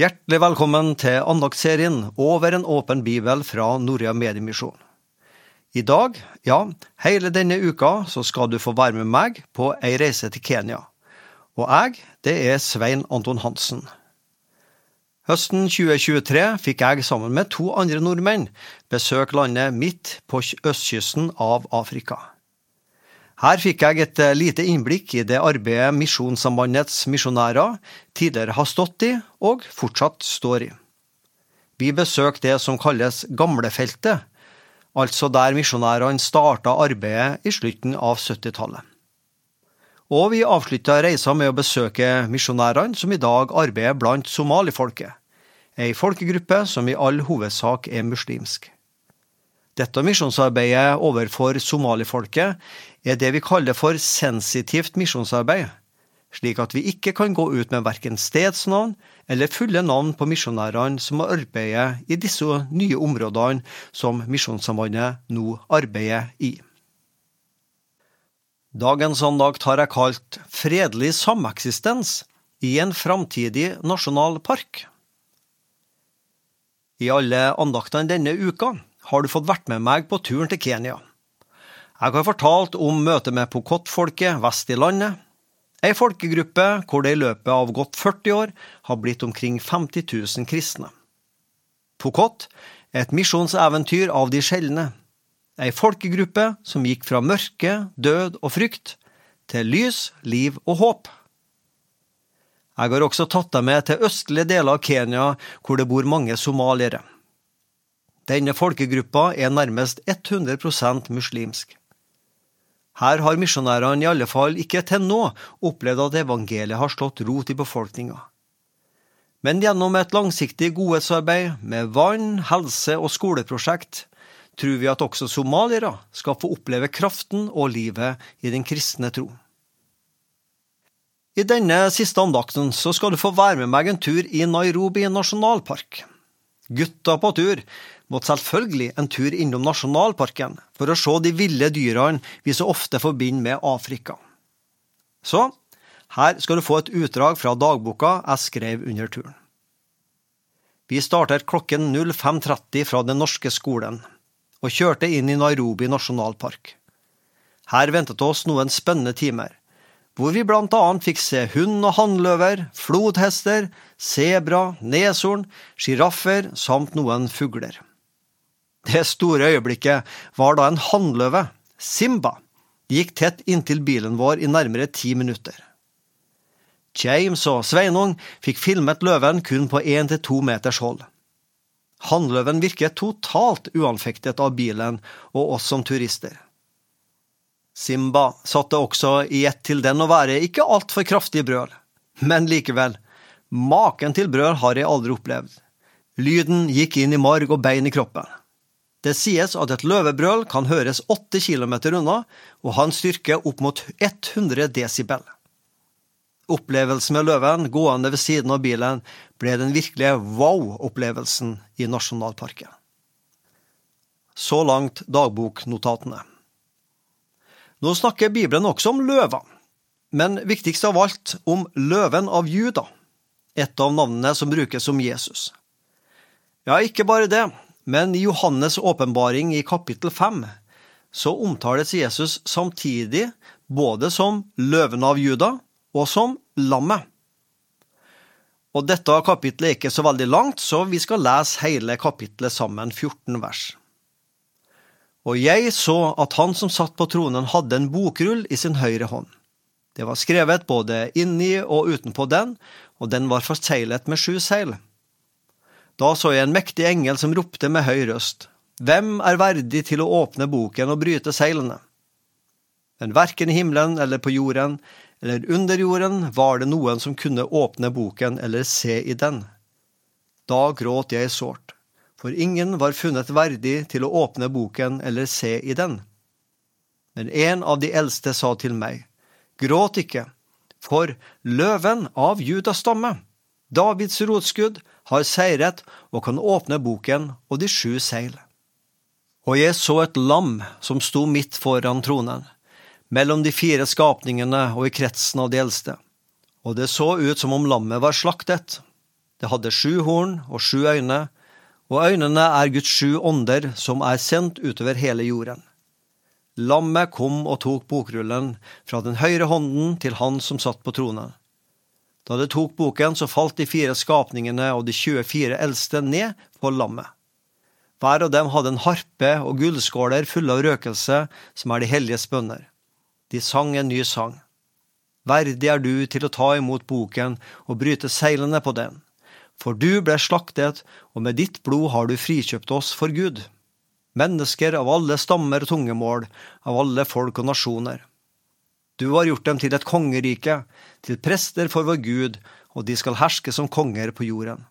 Hjertelig velkommen til andagsserien Over en åpen bibel fra Norea Mediemisjon. I dag, ja, hele denne uka, så skal du få være med meg på ei reise til Kenya. Og jeg, det er Svein Anton Hansen. Høsten 2023 fikk jeg sammen med to andre nordmenn besøke landet midt på østkysten av Afrika. Her fikk jeg et lite innblikk i det arbeidet Misjonssambandets misjonærer tidligere har stått i, og fortsatt står i. Vi besøkte det som kalles Gamlefeltet, altså der misjonærene starta arbeidet i slutten av 70-tallet. Og vi avslutta reisa med å besøke misjonærene som i dag arbeider blant somalifolket, ei folkegruppe som i all hovedsak er muslimsk. Dette misjonsarbeidet overfor somalifolket er det vi kaller for sensitivt misjonsarbeid, slik at vi ikke kan gå ut med verken stedsnavn eller fulle navn på misjonærene som arbeider i disse nye områdene som Misjonssambandet nå arbeider i. Dagens andakt har jeg kalt Fredelig sameksistens i en framtidig nasjonalpark. I alle andaktene denne uka har du fått vært med meg på turen til Kenya. Jeg har fortalt om møtet med Pokot-folket vest i landet, ei folkegruppe hvor det i løpet av godt 40 år har blitt omkring 50 000 kristne. Pokot er et misjonseventyr av de sjeldne, ei folkegruppe som gikk fra mørke, død og frykt til lys, liv og håp. Jeg har også tatt deg med til østlige deler av Kenya, hvor det bor mange somaliere. Denne folkegruppa er nærmest 100% muslimsk. Her har misjonærene i alle fall ikke til nå opplevd at evangeliet har slått rot i befolkninga. Men gjennom et langsiktig godhetsarbeid med vann, helse og skoleprosjekt tror vi at også somaliere skal få oppleve kraften og livet i den kristne tro. I denne siste andakten så skal du få være med meg en tur i Nairobi nasjonalpark. Gutta på tur måtte selvfølgelig en tur innom nasjonalparken for å se de ville dyrene vi så ofte forbinder med Afrika. Så her skal du få et utdrag fra dagboka jeg skrev under turen. Vi startet klokken 05.30 fra den norske skolen og kjørte inn i Nairobi nasjonalpark. Her ventet oss noen spennende timer, hvor vi blant annet fikk se hund og hannløver, flodhester, sebra, neshorn, sjiraffer samt noen fugler. Det store øyeblikket var da en hannløve, Simba, gikk tett inntil bilen vår i nærmere ti minutter. James og Sveinung fikk filmet løven kun på én til to meters hold. Hannløven virket totalt uanfektet av bilen og oss som turister. Simba satte også i ett til den å være ikke altfor kraftig brøl, men likevel, maken til brøl har jeg aldri opplevd. Lyden gikk inn i marg og bein i kroppen. Det sies at et løvebrøl kan høres åtte kilometer unna og ha en styrke opp mot 100 desibel. Opplevelsen med løven gående ved siden av bilen ble den virkelige wow-opplevelsen i nasjonalparken. Så langt dagboknotatene. Nå snakker Bibelen også om løver, men viktigst av alt om løven av Juda, et av navnene som brukes om Jesus. Ja, ikke bare det, men i Johannes' åpenbaring i kapittel fem så omtales Jesus samtidig både som løven av Juda og som lammet. Og dette kapittelet er ikke så veldig langt, så vi skal lese hele kapittelet sammen, 14 vers. Og jeg så at han som satt på tronen hadde en bokrull i sin høyre hånd. Det var skrevet både inni og utenpå den, og den var forseglet med sju seil. Da så jeg en mektig engel som ropte med høy røst, Hvem er verdig til å åpne boken og bryte seilene? Men verken i himmelen eller på jorden eller under jorden var det noen som kunne åpne boken eller se i den. Da gråt jeg sårt, for ingen var funnet verdig til å åpne boken eller se i den. Men en av de eldste sa til meg, Gråt ikke, for løven av Judas stamme, Davids rotskudd, har seiret og kan åpne boken og de sju seil. Og jeg så et lam som sto midt foran tronen mellom de fire skapningene og i kretsen av de eldste, og det så ut som om lammet var slaktet. Det hadde sju horn og sju øyne, og øynene er Guds sju ånder som er sendt utover hele jorden. Lammet kom og tok bokrullen fra den høyre hånden til han som satt på tronen. Da de tok boken, så falt de fire skapningene og de 24 eldste ned på lammet. Hver av dem hadde en harpe og gullskåler fulle av røkelse, som er de helliges bønner. De sang en ny sang. Verdig er du til å ta imot boken og bryte seilene på den. For du ble slaktet, og med ditt blod har du frikjøpt oss for Gud. Mennesker av alle stammer og tungemål, av alle folk og nasjoner. Du har gjort dem til et kongerike, til prester for vår Gud, og de skal herske som konger på jorden.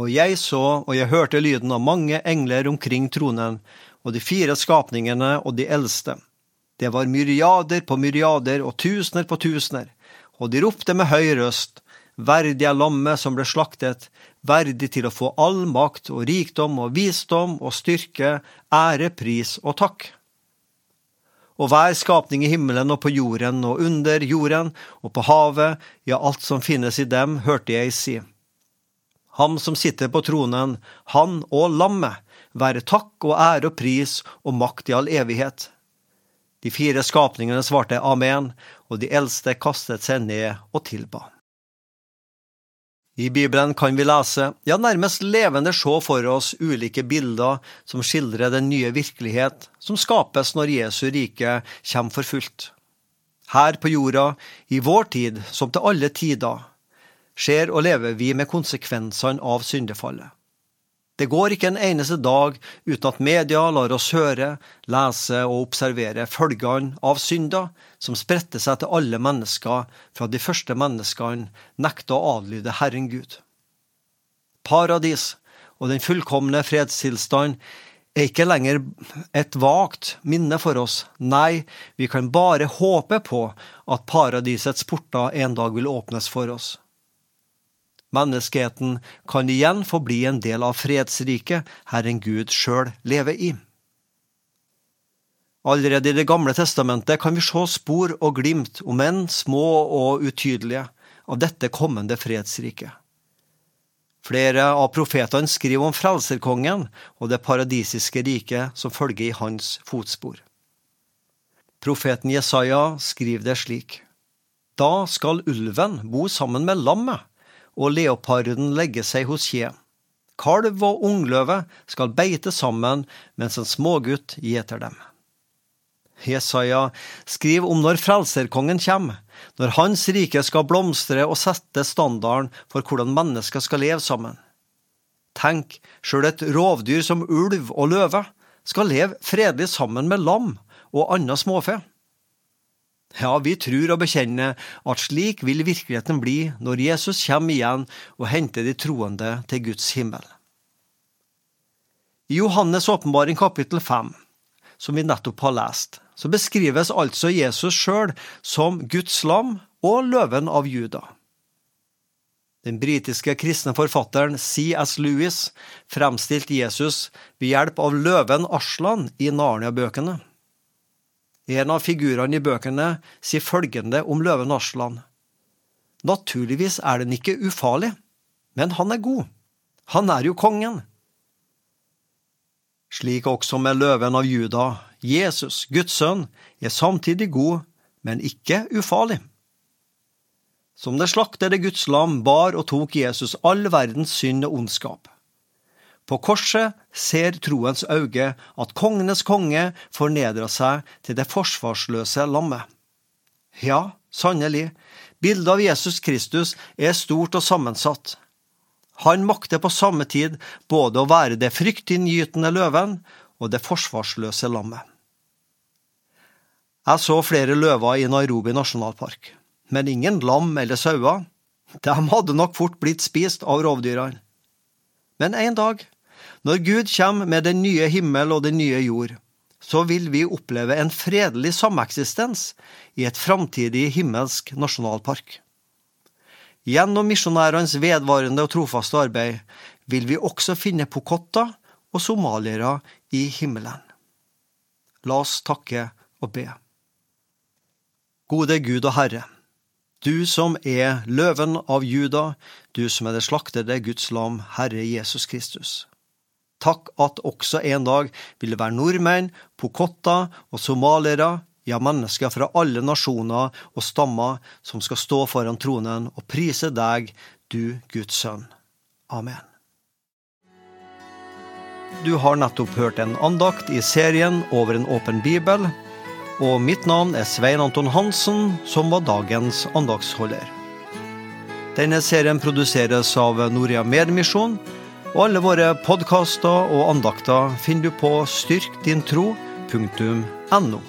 Og jeg så, og jeg hørte lyden av mange engler omkring tronen, og de fire skapningene og de eldste. Det var myriader på myriader og tusener på tusener, og de ropte med høy røst, Verdig er lammet som ble slaktet, verdig til å få all makt og rikdom og visdom og styrke, ære, pris og takk. Og hver skapning i himmelen og på jorden og under jorden og på havet, ja, alt som finnes i dem, hørte jeg si. Ham som sitter på tronen, han og lammet, være takk og ære og pris og makt i all evighet. De fire skapningene svarte amen, og de eldste kastet seg ned og tilba. I Bibelen kan vi lese, ja nærmest levende se for oss ulike bilder som skildrer den nye virkelighet som skapes når Jesu rike kommer for fullt. Her på jorda, i vår tid som til alle tider, skjer og lever vi med konsekvensene av syndefallet. Det går ikke en eneste dag uten at media lar oss høre, lese og observere følgene av synder som spredte seg til alle mennesker fra de første menneskene nekta å adlyde Herren Gud. Paradis og den fullkomne fredstilstand er ikke lenger et vagt minne for oss, nei, vi kan bare håpe på at paradisets porter en dag vil åpnes for oss. Menneskeheten kan igjen få bli en del av fredsriket Herren Gud sjøl lever i. Allerede i Det gamle testamentet kan vi se spor og glimt, om enn små og utydelige, av dette kommende fredsriket. Flere av profetene skriver om frelserkongen og det paradisiske riket som følger i hans fotspor. Profeten Jesaja skriver det slik. Da skal ulven bo sammen med lammet og leoparden legge seg hos kje. Kalv og ungløve skal beite sammen mens en smågutt gjeter dem. Jesaja skriver om når frelserkongen kommer, når hans rike skal blomstre og sette standarden for hvordan mennesker skal leve sammen. Tenk, sjøl et rovdyr som ulv og løve skal leve fredelig sammen med lam og annet småfe. Ja, vi tror og bekjenner at slik vil virkeligheten bli når Jesus kommer igjen og henter de troende til Guds himmel. I Johannes' åpenbaring kapittel 5, som vi nettopp har lest, så beskrives altså Jesus sjøl som Guds lam og løven av Juda. Den britiske kristne forfatteren C.S. Lewis fremstilte Jesus ved hjelp av løven Aslan i Narnia-bøkene. En av figurene i bøkene sier følgende om løven Aslan. Naturligvis er den ikke ufarlig, men han er god. Han er jo kongen. Slik også med løven av Juda, Jesus, Guds sønn, er samtidig god, men ikke ufarlig. Som det slaktede Guds lam bar og tok Jesus all verdens synd og ondskap. På korset ser troens øye at kongenes konge fornedra seg til det forsvarsløse lammet. Ja, sannelig, bildet av Jesus Kristus er stort og sammensatt. Han makter på samme tid både å være det fryktinngytende løven og det forsvarsløse lammet. Jeg så flere løver i Nairobi nasjonalpark, men ingen lam eller sauer. De hadde nok fort blitt spist av rovdyrene. Men en dag når Gud kommer med den nye himmel og den nye jord, så vil vi oppleve en fredelig sameksistens i et framtidig himmelsk nasjonalpark. Gjennom misjonærenes vedvarende og trofaste arbeid vil vi også finne pokotter og somaliere i himmelen. La oss takke og be. Gode Gud og Herre, du som er løven av Juda, du som er det slaktede Guds lam, Herre Jesus Kristus. Takk at også en dag vil det være nordmenn, pokotter og somaliere, ja, mennesker fra alle nasjoner og stammer som skal stå foran tronen og prise deg, du Guds sønn. Amen. Du har nettopp hørt en andakt i serien Over en åpen bibel, og mitt navn er Svein Anton Hansen, som var dagens andaktsholder. Denne serien produseres av Norea Medmisjon, og alle våre podkaster og andakter finner du på styrkdintro.no.